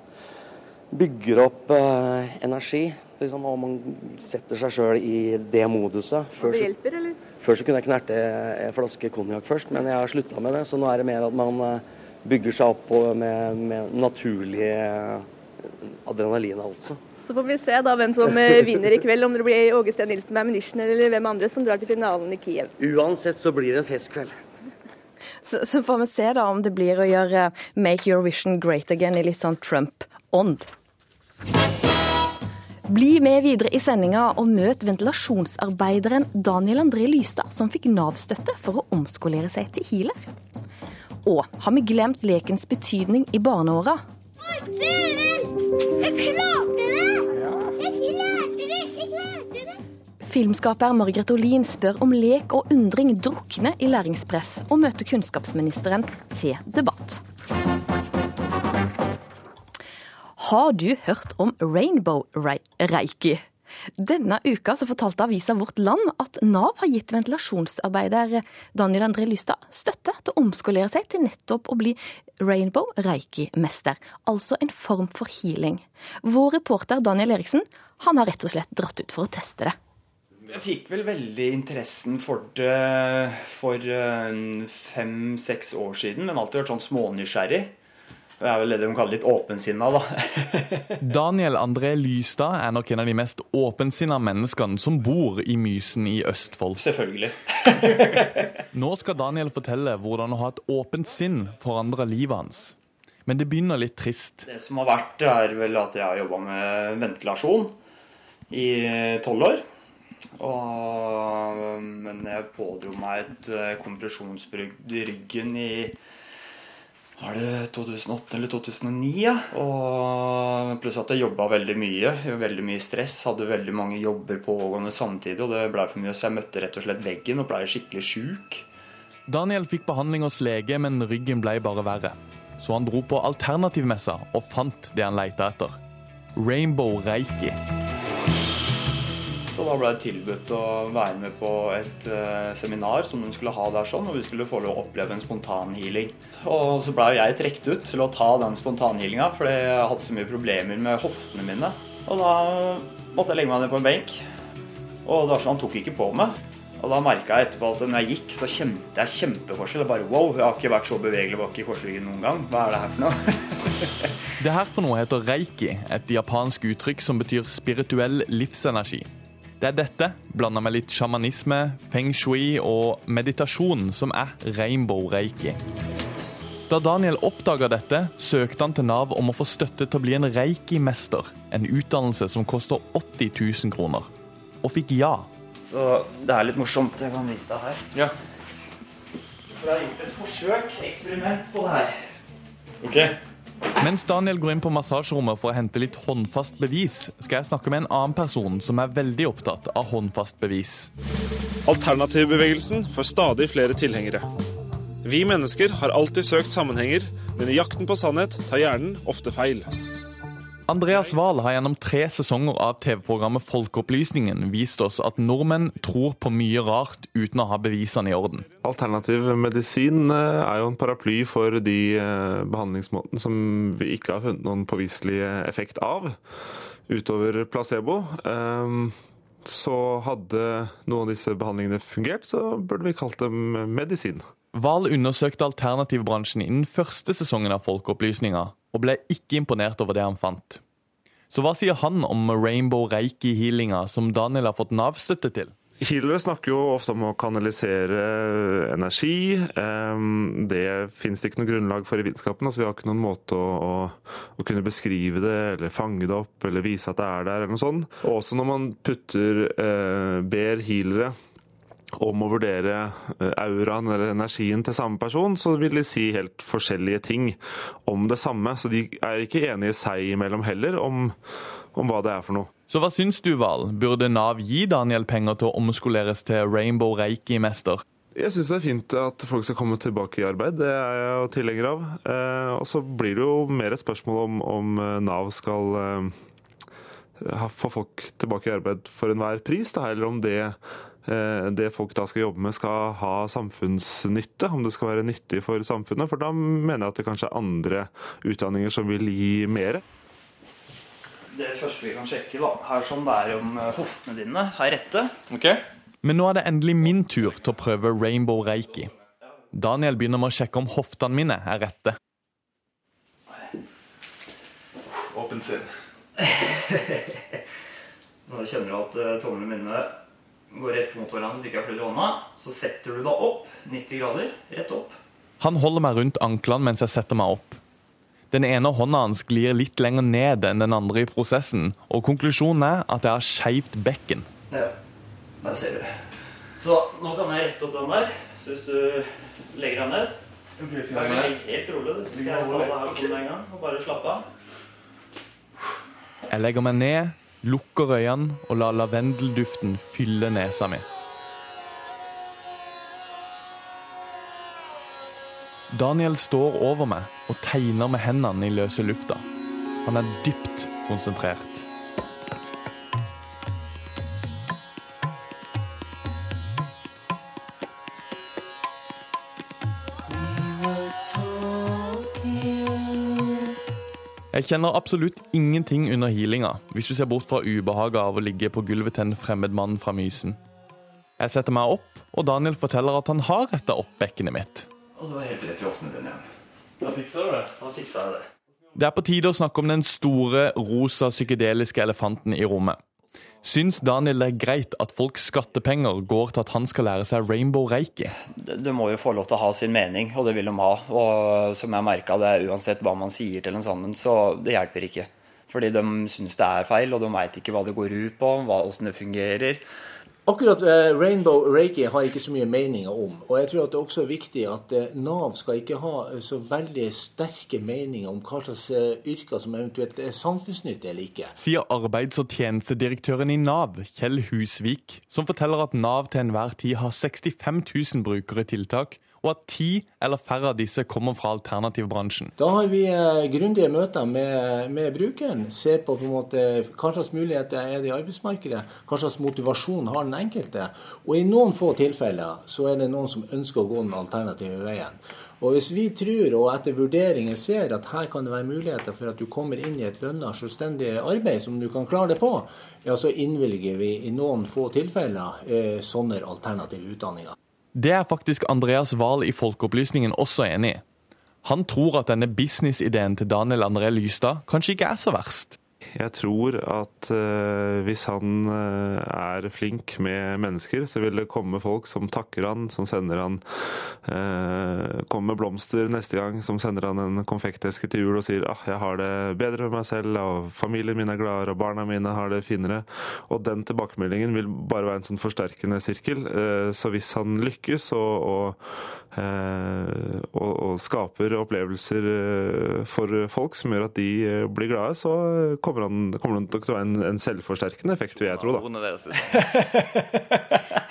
Bygger opp eh, energi. Liksom, og man setter seg sjøl i det moduset. Før det hjelper, eller? før så kunne jeg knerte en flaske konjakk først, men jeg har slutta med det. Så nå er det mer at man eh, bygger seg opp med, med naturlig eh, adrenalin, altså. Så får vi se da hvem som eh, vinner i kveld, om det blir Åge Steen Nilsen med Ammunition eller hvem andre som drar til finalen i Kiev. Uansett så blir det en festkveld. Så, så får vi se da om det blir å gjøre Make Your Vision Great Again i litt sånn Trump-ånd. Bli med videre i sendinga og møt ventilasjonsarbeideren Daniel André Lystad, som fikk Nav-støtte for å omskolere seg til healer. Og har vi glemt lekens betydning i barneåra? Jeg klarte det! Jeg klarte det! Jeg klarte det! Filmskaper Margaret Olin spør om lek og undring drukner i læringspress, og møter kunnskapsministeren til debatt. Har du hørt om Rainbow Reiki? Denne uka så fortalte avisa Vårt Land at Nav har gitt ventilasjonsarbeider Daniel André Lystad støtte til å omskolere seg til nettopp å bli Rainbow Reiki-mester, altså en form for healing. Vår reporter Daniel Eriksen han har rett og slett dratt ut for å teste det. Jeg fikk vel veldig interessen for det for fem-seks år siden, men alltid vært sånn smånysgjerrig. Jeg er vel det de kaller litt åpensinna, da. Daniel André Lystad er nok en av de mest åpensinna menneskene som bor i Mysen i Østfold. Selvfølgelig. Nå skal Daniel fortelle hvordan å ha et åpent sinn forandrer livet hans. Men det begynner litt trist. Det som har vært, er vel at jeg har jobba med ventilasjon i tolv år. Og, men jeg pådro meg et eh, kompresjonsbrudd i ryggen i var det 2008 eller 2009, ja. Og pluss at jeg jobba veldig mye. Veldig mye stress. Hadde veldig mange jobber pågående samtidig. Og det blei for mye, så jeg møtte rett og slett veggen og blei skikkelig sjuk. Daniel fikk behandling hos lege, men ryggen ble bare verre. Så han dro på alternativmessa og fant det han leita etter. Rainbow Reiki. Så da ble det tilbudt å være med på et uh, seminar som hun skulle ha der sånn, og vi skulle få lov å oppleve en spontanhealing. Og så ble jeg trukket ut til å ta den spontanhealinga, fordi jeg hatt så mye problemer med hoftene mine. Og da måtte jeg legge meg ned på en benk, og det var sånn, han tok ikke på meg. Og da merka jeg etterpå at når jeg gikk, så kjente jeg kjempeforskjell. Jeg bare wow, jeg har ikke vært så bevegelig bak i korsryggen noen gang. Hva er det her for noe? det her for noe heter reiki, et japansk uttrykk som betyr spirituell livsenergi. Det er dette, blanda med litt sjamanisme, feng shui og meditasjon, som er rainbow reiki. Da Daniel oppdaga dette, søkte han til Nav om å få støtte til å bli en reiki-mester. En utdannelse som koster 80 000 kroner. Og fikk ja. Så det er litt morsomt. Jeg kan vise deg her. Ja. For jeg har gjort et forsøk, eksperiment, på det her. Ok. Mens Daniel går inn på massasjerommet for å hente litt håndfast bevis, skal jeg snakke med en annen person som er veldig opptatt av håndfast bevis. Alternativbevegelsen får stadig flere tilhengere. Vi mennesker har alltid søkt sammenhenger, men i jakten på sannhet tar hjernen ofte feil. Andreas Wahl har gjennom tre sesonger av TV-programmet Folkeopplysningen vist oss at nordmenn tror på mye rart uten å ha bevisene i orden. Alternativ medisin eh, er jo en paraply for de eh, behandlingsmåtene som vi ikke har funnet noen påviselig effekt av, utover placebo. Ehm, så hadde noen av disse behandlingene fungert, så burde vi kalt dem medisin. Wahl undersøkte alternativbransjen innen første sesongen av Folkeopplysninga, og ble ikke imponert over det han fant. Så hva sier han om rainbow reiki-healinga som Daniel har fått Nav-støtte til? Healere snakker jo ofte om å kanalisere energi. Det finnes det ikke noe grunnlag for i vitenskapen. Altså, vi har ikke noen måte å, å, å, kunne beskrive det eller fange det opp eller vise at det er der. eller noe sånt. Og også når man putter, eh, ber healere om å vurdere eh, auraen eller energien til samme person, så vil de si helt forskjellige ting om det samme. Så de er ikke enige seg imellom heller om, om hva det er for noe. Så hva syns du, Val? Burde Nav gi Daniel penger til å omskoleres til Rainbow Reiki-mester? Jeg syns det er fint at folk skal komme tilbake i arbeid, det er jeg jo tilhenger av. Eh, og så blir det jo mer et spørsmål om, om eh, Nav skal eh, få folk tilbake i arbeid for enhver pris, da, eller om det det folk da skal jobbe med skal ha samfunnsnytte, om det skal være nyttig for samfunnet. For da mener jeg at det kanskje er andre utdanninger som vil gi mer. Det første vi kan sjekke, da, her som det er om eh, hoftene dine, er rette. Okay. Men nå er det endelig min tur til å prøve rainbow reiki. Daniel begynner med å sjekke om hoftene mine er rette. Åpen sinn. Nå kjenner du at uh, tomlene mine går rett mot hverandre, du ikke har flyttet hånda. Så setter du deg opp 90 grader, rett opp. Han holder meg rundt anklene mens jeg setter meg opp. Den ene hånda hans glir litt lenger ned enn den andre i prosessen, og konklusjonen er at jeg har skeivt bekken. Ja, der ser du. Så nå kan jeg rette opp den der. Så hvis du legger deg ned Okay, skal jeg ligge helt rolig, du. Så skal jeg ta deg her på en gang og bare slappe av. Jeg legger meg ned, lukker øynene og lar lavendelduften fylle nesa mi. Daniel står over meg og tegner med hendene i løse lufta. Han er dypt konsentrert. Jeg kjenner absolutt ingenting under healinga, hvis du ser bort fra ubehaget av å ligge på gulvet til en fremmed mann fra Mysen. Jeg setter meg opp, og Daniel forteller at han har retta opp bekkenet mitt. Og så var jeg helt rett i hoftene dine igjen. Da fiksa du det. Da fiksa jeg det. Det er på tide å snakke om den store, rosa, psykedeliske elefanten i rommet. Syns Daniel det er greit at folks skattepenger går til at han skal lære seg rainbow reiki? Du må jo få lov til å ha sin mening, og det vil de ha. Og som jeg merka det, uansett hva man sier til en sammen, så det hjelper ikke. Fordi de syns det er feil, og de veit ikke hva det går ut på, åssen det fungerer. Akkurat eh, Rainbow Reiki har jeg ikke så mye meninger om. Og jeg tror at det også er viktig at eh, Nav skal ikke ha eh, så veldig sterke meninger om hva slags yrker som eventuelt er samfunnsnyttige eller ikke. Sier arbeids- og tjenestedirektøren i Nav, Kjell Husvik, som forteller at Nav til enhver tid har 65 000 brukere i tiltak, og at ti eller færre av disse kommer fra alternativbransjen. Da har vi eh, grundige møter med, med, brukeren. Ser på, på måte, hva slags muligheter er det i arbeidsmarkedet, hva slags motivasjon har den enkelte. Og i noen få tilfeller så er det noen som ønsker å gå den alternative veien. Og Hvis vi tror og etter vurderinger ser at her kan det være muligheter for at du kommer inn i et lønna, selvstendig arbeid som du kan klare det på, ja, så innvilger vi i noen få tilfeller eh, sånne alternative utdanninger. Det er faktisk Andreas Wahl i Folkeopplysningen også enig i. Han tror at denne businessideen til Daniel André Lystad kanskje ikke er så verst. Jeg tror at uh, hvis han uh, er flink med mennesker, så vil det komme folk som takker han, som sender han uh, Kommer med blomster neste gang, som sender han en konfekteske til jul og sier ah, jeg har det bedre med meg selv, og familien min er gladere, og barna mine har det finere. Og den tilbakemeldingen vil bare være en sånn forsterkende sirkel. så hvis han lykkes og, og, og, og skaper opplevelser for folk som gjør at de blir glade, så kommer kommer, han, kommer det til å være en, en, selvforsterkende effekt, vil jeg tro. da.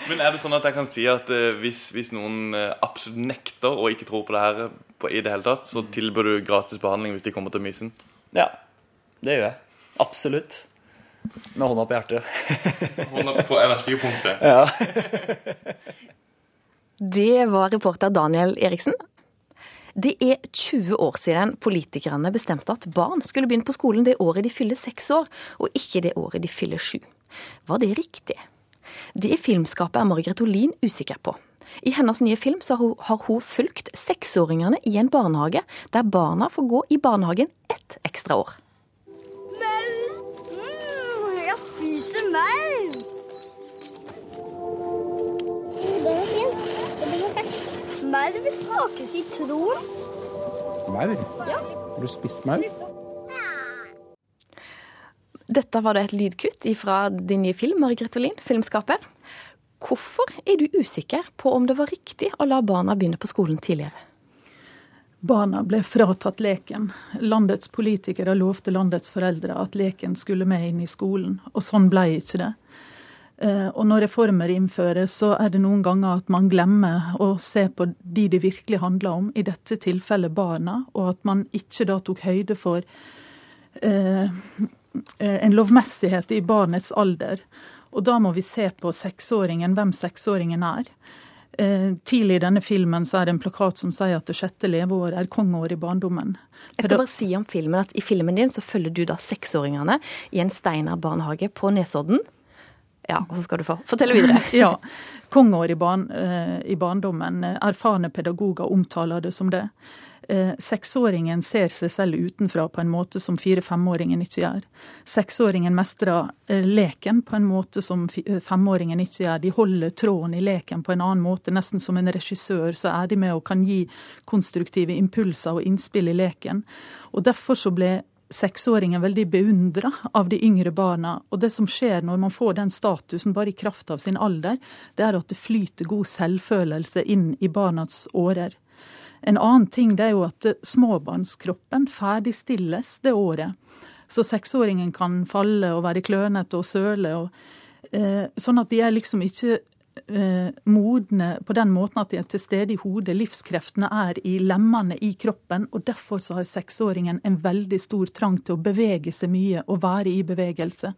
Men er det sånn at jeg kan si at uh, hvis, hvis, noen uh, absolutt nekter og ikke tror på det her på, i det hele tatt, så tilbyr du gratis behandling hvis de kommer til Mysen? Ja, det gjør jeg. Absolutt. Med hånda på hjertet. hånda på energipunktet. Ja. det var reporter Daniel Eriksen. Det er 20 år siden politikerne bestemte at barn skulle begynne på skolen det året de fyller seks år, og ikke det året de fyller sju. Var det riktig? Det filmskapet er Margaret Olin usikker på. I hennes nye film hun, har hun fulgt seksåringene i en barnehage, der barna får gå i barnehagen ett ekstra år. Men Mm, jeg spiser melk! Maur smaker sitron. Merv? Ja. Har du spist merv? Dette var det et lydkutt fra din nye film, Margrethe Olin, filmskaper. Hvorfor er du usikker på om det var riktig å la barna begynne på skolen tidligere? Barna ble fratatt leken. Landets politikere lovte landets foreldre at leken skulle med inn i skolen, og sånn ble ikke det. Eh, og når reformer innføres, så er det noen ganger at man glemmer å se på de det virkelig handler om, i dette tilfellet barna, og at man ikke da tok høyde for eh, en lovmessighet i barnets alder. Og da må vi se på seksåringen, hvem seksåringen er. Eh, tidlig i denne filmen så er det en plakat som sier at det sjette leveåret er kongeår i barndommen. Jeg skal bare si om filmen at I filmen din så følger du da seksåringene i en Steinar barnehage på Nesodden. Ja, og så skal du få fortelle videre. ja. Kongeår i, barn, eh, i barndommen. Erfarne pedagoger omtaler det som det. Eh, seksåringen ser seg selv utenfra på en måte som fire-femåringen ikke gjør. Seksåringen mestrer eh, leken på en måte som eh, femåringen ikke gjør. De holder tråden i leken på en annen måte. Nesten som en regissør så er de med og kan gi konstruktive impulser og innspill i leken. Og Derfor så ble seksåringen veldig beundra av de yngre barna. Og det som skjer når man får den statusen bare i kraft av sin alder, det er at det flyter god selvfølelse inn i barnas årer. En annen ting det er jo at småbarnskroppen ferdigstilles det året. Så seksåringen kan falle og være klønete og søle. Og, eh, sånn at de er liksom ikke modne på den måten at de er til stede i hodet. Livskreftene er i lemmene i kroppen. og Derfor så har seksåringen en veldig stor trang til å bevege seg mye og være i bevegelse.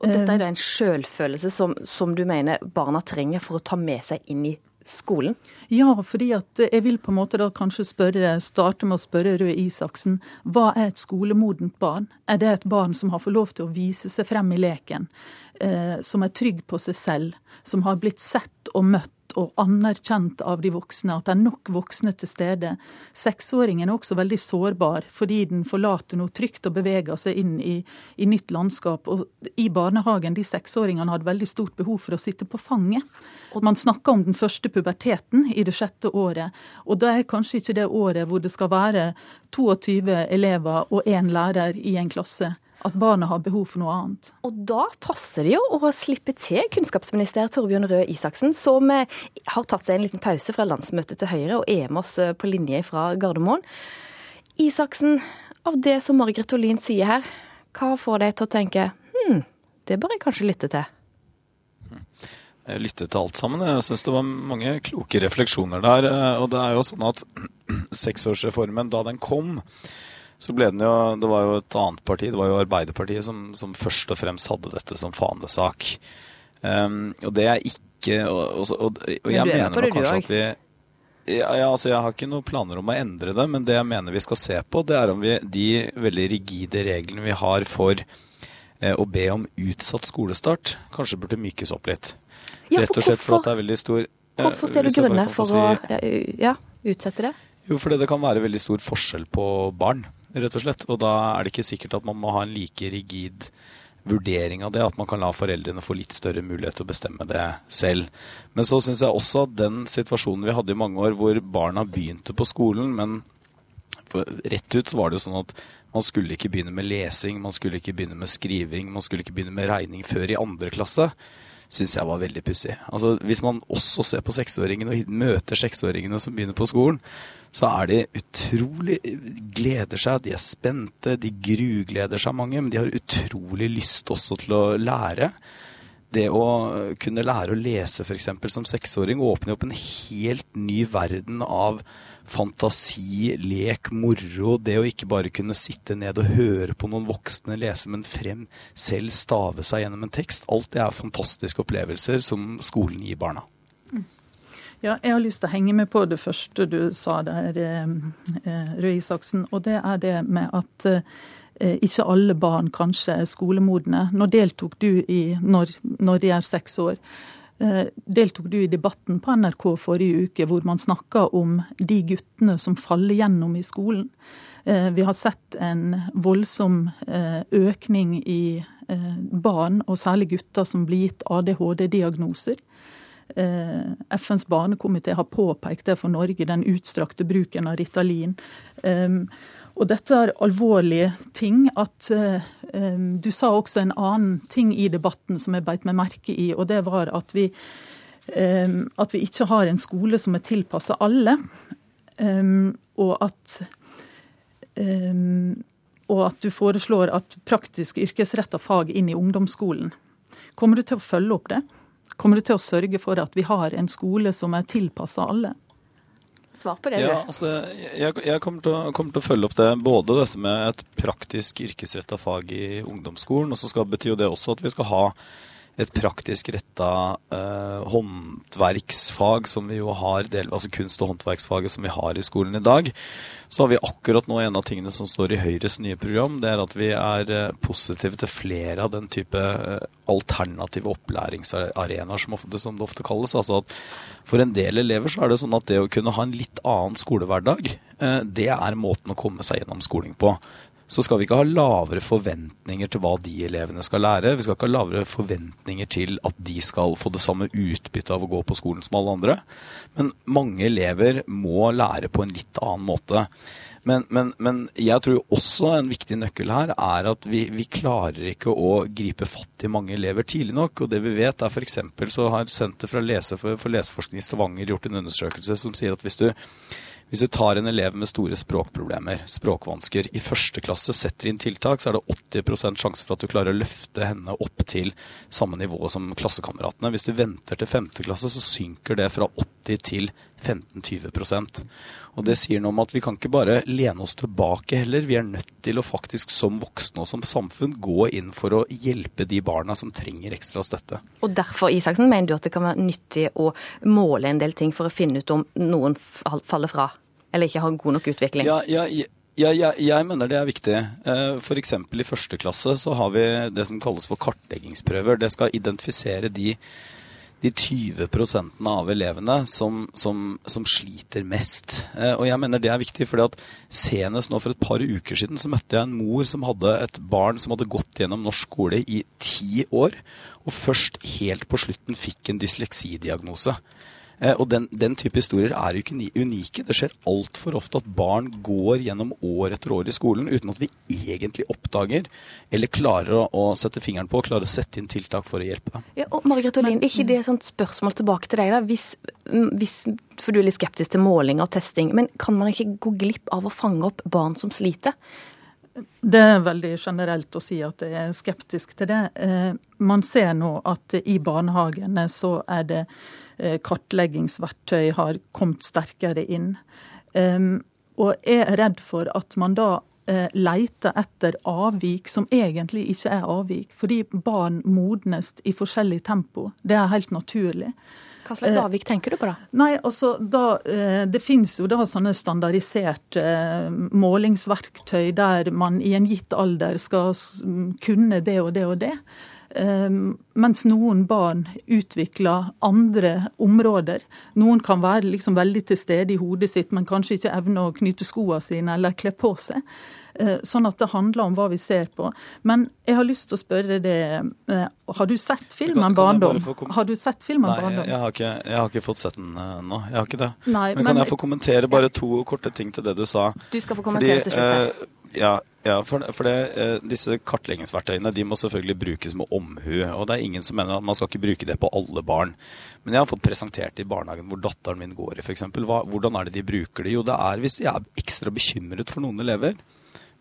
Og dette er da en sjølfølelse som, som du mener barna trenger for å ta med seg inn i skolen? Ja, fordi at jeg vil på en måte da kanskje spørre, starte med å spørre Røe Isaksen. Hva er et skolemodent barn? Er det et barn som har fått lov til å vise seg frem i leken? Eh, som er trygg på seg selv? Som har blitt sett og møtt? Og anerkjent av de voksne, at det er nok voksne til stede. Seksåringen er også veldig sårbar, fordi den forlater noe trygt og beveger seg inn i, i nytt landskap. Og I barnehagen de seksåringene hadde veldig stort behov for å sitte på fanget. Og Man snakker om den første puberteten i det sjette året. Og det er kanskje ikke det året hvor det skal være 22 elever og én lærer i en klasse at barnet har behov for noe annet. Og da passer det jo å slippe til kunnskapsminister Torbjørn Røe Isaksen, som eh, har tatt seg en liten pause fra landsmøtet til Høyre og er med oss eh, på linje fra Gardermoen. Isaksen, av det som Margaret Olin sier her, hva får deg til å tenke hm, det bør jeg kanskje lytte til? Jeg lyttet til alt sammen. Jeg syns det var mange kloke refleksjoner der. Eh, og det er jo sånn at seksårsreformen, da den kom, så ble den jo Det var jo et annet parti, det var jo Arbeiderpartiet, som, som først og fremst hadde dette som fanesak. Um, og det er ikke Og, og, og, jeg mener nok kanskje at vi ja, ja, altså Jeg har ikke noen planer om å endre det, men det jeg mener vi skal se på, det er om vi de veldig rigide reglene vi har for eh, å be om utsatt skolestart, kanskje burde mykes opp litt. Ja, Rett og slett for at det er veldig stor Hvorfor ser du grunner for si, å ja, utsette det? Jo, fordi det kan være veldig stor forskjell på barn rett og slett. Og da er det ikke sikkert at man må ha en like rigid vurdering av det, at man kan la foreldrene få litt større mulighet til å bestemme det selv. Men så syns jeg også at den situasjonen vi hadde i mange år, hvor barna begynte på skolen, men rett ut så var det jo sånn at man skulle ikke begynne med lesing, man skulle ikke begynne med skriving, man skulle ikke begynne med regning før i andre klasse syns jeg var veldig pussig. Altså, hvis man også ser på seksåringene og møter seksåringene som begynner på skolen, så er de utrolig gleder seg, de er spente, de grugleder seg mange, men de har utrolig lyst også til å lære. Det å kunne lære å lese f.eks. som seksåring åpner opp en helt ny verden av fantasi, lek, moro. Det å ikke bare kunne sitte ned og høre på noen voksne lese, men frem selv stave seg gjennom en tekst. Alt det er fantastiske opplevelser som skolen gir barna. Ja, jeg har lyst til å henge med på det første du sa der, eh, eh, Røe Isaksen. Og det er det med at eh, ikke alle barn kanskje er skolemodne. Nå deltok du i når, når de er seks år. Deltok du i debatten på NRK forrige uke hvor man snakka om de guttene som faller gjennom i skolen? Vi har sett en voldsom økning i barn, og særlig gutter, som blir gitt ADHD-diagnoser. Eh, FNs barnekomité har påpekt det for Norge, den utstrakte bruken av Ritalin. Og dette er alvorlige ting. at Du sa også en annen ting i debatten som jeg beit meg merke i, og det var at vi, at vi ikke har en skole som er tilpassa alle. Og at og at du foreslår at praktisk yrkesretta fag inn i ungdomsskolen. Kommer du til å følge opp det? Kommer du til å sørge for at vi har en skole som er tilpassa alle? Svar på det, du. Ja, altså, jeg, jeg kommer, til å, kommer, til å, følge opp det. Både dette med et praktisk yrkesretta fag i ungdomsskolen, og så skal, betyr jo det også at vi skal ha et praktisk retta eh, håndverksfag som vi jo har, del, altså kunst- og håndverksfaget som vi har i skolen i dag. Så har vi akkurat nå en av tingene som står i Høyres nye program, det er at vi er eh, positive til flere av den type eh, alternative opplæringsarenaer som, som, det ofte kalles. Altså at for en del elever så er det sånn at det å kunne ha en litt annen skolehverdag eh, det er måten å komme seg gjennom skoling på. Så skal vi ikke ha lavere forventninger til hva de elevene skal lære. Vi skal ikke ha lavere forventninger til at de skal få det samme utbyttet av å gå på skolen som alle andre. Men mange elever må lære på en litt annen måte. Men, men, men jeg tror også en viktig nøkkel her er at vi, vi, klarer ikke å gripe fatt i mange elever tidlig nok. Og det vi vet er f.eks. så har Senter for, lese for, for leseforskning i Stavanger gjort en undersøkelse som sier at hvis du hvis du tar en elev med store språkproblemer, språkvansker, i første klasse setter inn tiltak, så er det 80% sjanse for at du klarer å løfte henne opp til samme nivå som klassekameratene. Hvis du venter til femte klasse, så synker det fra 80 til 15-20% Og det sier noe om at vi kan ikke bare lene oss tilbake heller. Vi er nødt til å faktisk som voksne og som samfunn gå inn for å hjelpe de barna som trenger ekstra støtte. Og derfor Isaksen, mener du at det kan være nyttig å måle en del ting for å finne ut om noen faller fra? Eller ikke har god nok utvikling? Ja, ja, ja. Ja, jeg, jeg, mener det er viktig. F.eks. i første klasse så har vi det som kalles for kartleggingsprøver. Det skal identifisere de de 20% av elevene som, som, som, sliter mest. Eh, og jeg mener det er viktig, fordi at senest nå for et par uker siden så møtte jeg en mor som hadde et barn som hadde gått gjennom norsk skole i ti år, og først helt på slutten fikk en dysleksidiagnose. Eh, og den, den, type historier er jo ikke unike. Det skjer altfor ofte at barn går gjennom år etter år i skolen uten at vi egentlig oppdager eller klarer å, å sette fingeren på og klarer å sette inn tiltak for å hjelpe dem. Ja, og Margrethe Olin, er ikke det et spørsmål tilbake til deg? da? Hvis, mm, hvis, for du er litt skeptisk til måling og testing, men kan man ikke gå glipp av å fange opp barn som sliter? Det er veldig generelt å si at jeg er skeptisk til det. Eh, man ser nå at i barnehagene så er det eh, kartleggingsverktøy har kommet sterkere inn. Og jeg er redd for at man da eh, leter etter avvik som egentlig ikke er avvik. Fordi barn modnes i forskjellig tempo. Det er helt naturlig. Hva slags eh, avvik tenker du på, da? Nei, altså, da, eh, Det finnes jo da sånne standardiserte målingsverktøy der man i en gitt alder skal kunne det og det og det. Mens noen barn utvikler andre områder. Noen kan være liksom veldig til stede i hodet sitt, men kanskje ikke evne å knyte skoene sine eller kle på seg. Eh, sånn at det handler om hva vi ser på. Men jeg har lyst til å spørre det eh, Har du sett filmen 'Barndom'? Har du sett filmen Nei, 'Barndom'? Jeg, jeg, har ikke, jeg, har ikke, fått sett den ennå. Jeg har ikke det. Nei, men, kan jeg få kommentere bare to korte ting til det du sa? Du skal få kommentere Fordi, til slutt. Eh, ja, ja, for, for det, eh, disse kartleggingsverktøyene de må selvfølgelig brukes med omhu. og Det er ingen som mener at man skal ikke bruke det på alle barn. Men jeg har fått presentert i barnehagen hvor datteren min går i f.eks. Hvordan er det de bruker det? Jo, det er hvis de er ekstra bekymret for noen elever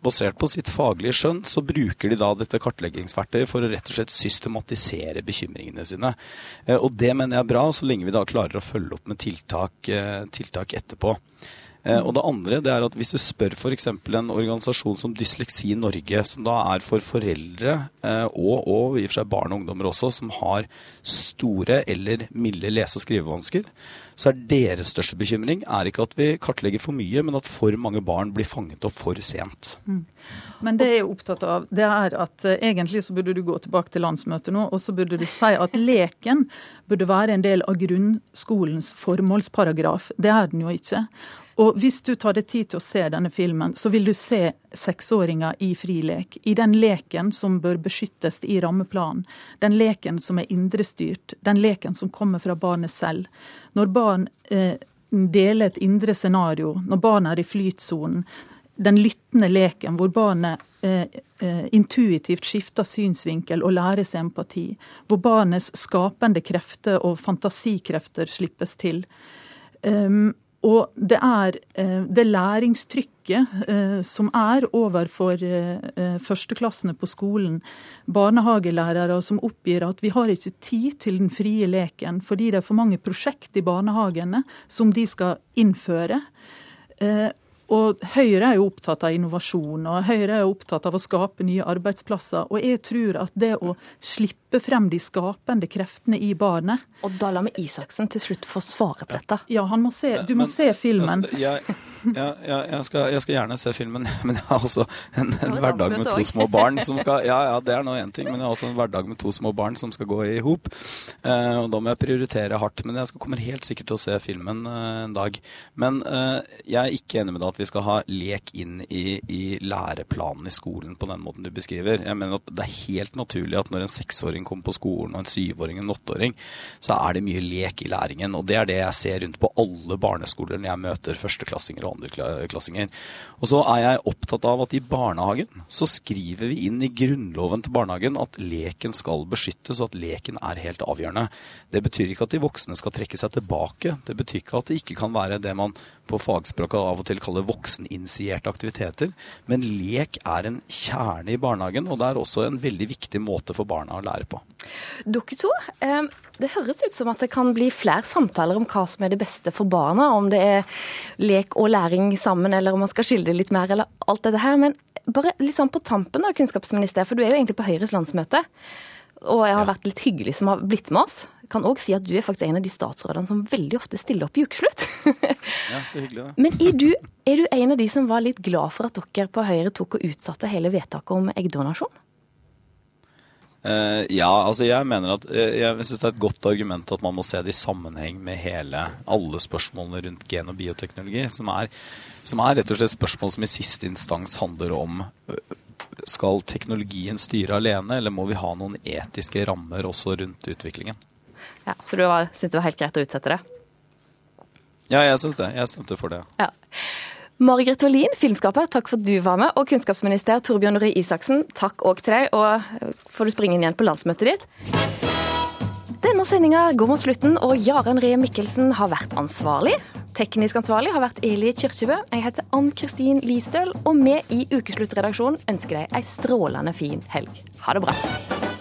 basert på sitt faglige skjønn, så bruker de da dette kartleggingsverktøyet for å rett og slett systematisere bekymringene sine. Eh, og det mener jeg er bra, så lenge vi da klarer å følge opp med tiltak, eh, tiltak etterpå. Eh, og det andre det er at hvis du spør f.eks. en organisasjon som Dysleksi Norge, som da er for foreldre og, og i og for seg barn og ungdommer også, som har store eller milde lese- og skrivevansker, så er deres største bekymring er ikke at vi kartlegger for mye, men at for mange barn blir fanget opp for sent. Mm. Men det jeg er opptatt av, det er at uh, egentlig så burde du gå tilbake til landsmøtet nå, og så burde du si at leken burde være en del av grunnskolens formålsparagraf. Det er den jo ikke. Og hvis du tar deg tid til å se denne filmen, så vil du se seksåringer i frilek. I den leken som bør beskyttes i rammeplanen. Den leken som er indrestyrt. Den leken som kommer fra barnet selv. Når barn eh, deler et indre scenario, når barn er i flytsonen, den lyttende leken hvor barnet eh, eh, intuitivt skifter synsvinkel og lærer seg empati. Hvor barnets skapende krefter og fantasikrefter slippes til. Um, og det er eh, det læringstrykket eh, som er overfor eh, førsteklassene på skolen. Barnehagelærere som oppgir at vi har ikke tid til den frie leken fordi det er for mange prosjekt i barnehagene som de skal innføre. Og Høyre er jo opptatt av innovasjon, og Høyre er jo opptatt av å skape nye arbeidsplasser. Og jeg tror at det å slippe frem de skapende kreftene i barnet Og da lar vi Isaksen til slutt få svare på dette. Ja, må se, du må men, se filmen. Altså, jeg, ja, jeg, skal, jeg, skal, gjerne se filmen, men jeg har også en, en hverdag med to små barn som skal Ja, ja, det er nå én ting, men jeg har også en hverdag med to små barn som skal gå i hop. Eh, og da må jeg prioritere hardt. Men jeg skal, kommer helt sikkert til å se filmen eh, en dag. Men eh, jeg er ikke enig med deg at vi skal ha lek inn i, i læreplanen i skolen på den måten du beskriver. Jeg mener at det er helt naturlig at når en seksåring kommer på skolen, og en syvåring, en åtteåring, så er det mye lek i læringen. Og det er det jeg ser rundt på alle barneskoler når jeg møter førsteklassinger og andreklassinger. Og så er jeg opptatt av at i barnehagen så skriver vi inn i grunnloven til barnehagen at leken skal beskyttes, og at leken er helt avgjørende. Det betyr ikke at de voksne skal trekke seg tilbake. Det betyr ikke at det ikke kan være det man på fagspråket av og til kaller vokseninitierte aktiviteter. Men lek er en kjerne i barnehagen, og det er også en veldig viktig måte for barna å lære på. Dere to, eh, det høres ut som at det kan bli flere samtaler om hva som er det beste for barna. Om det er lek og læring sammen, eller om man skal skille det litt mer, eller alt dette her. Men bare litt sånn på tampen, da, kunnskapsminister, for du er jo egentlig på Høyres landsmøte. Og jeg har vært litt hyggelig som har blitt med oss. Kan òg si at du er faktisk en av de statsrådene som veldig ofte stiller opp i ukeslutt. ja, så hyggelig da. Men er du, er du en av de som var litt glad for at dere på Høyre tok og utsatte hele vedtaket om eggdonasjon? Uh, ja, altså jeg mener at uh, jeg synes det er et godt argument at man må se det i sammenheng med hele, alle spørsmålene rundt gen- og bioteknologi, som er, som er, rett og slett spørsmål som i siste instans handler om uh, skal teknologien styre alene, eller må vi ha noen etiske rammer også rundt utviklingen? Ja, Så du syntes det var helt greit å utsette det? Ja, jeg syns det. Jeg stemte for det. Ja. Margaret Wallin, filmskaper, takk for at du var med. Og kunnskapsminister Torbjørn Røe Isaksen, takk òg til deg. Og får du springe inn igjen på landsmøtet ditt. Denne sendinga går mot slutten, og Jaren Ree Mikkelsen har vært ansvarlig. Teknisk ansvarlig har vært Eli Kirkebø. Jeg heter Ann Kristin Listøl, og vi i Ukesluttredaksjonen ønsker deg ei strålende fin helg. Ha det bra.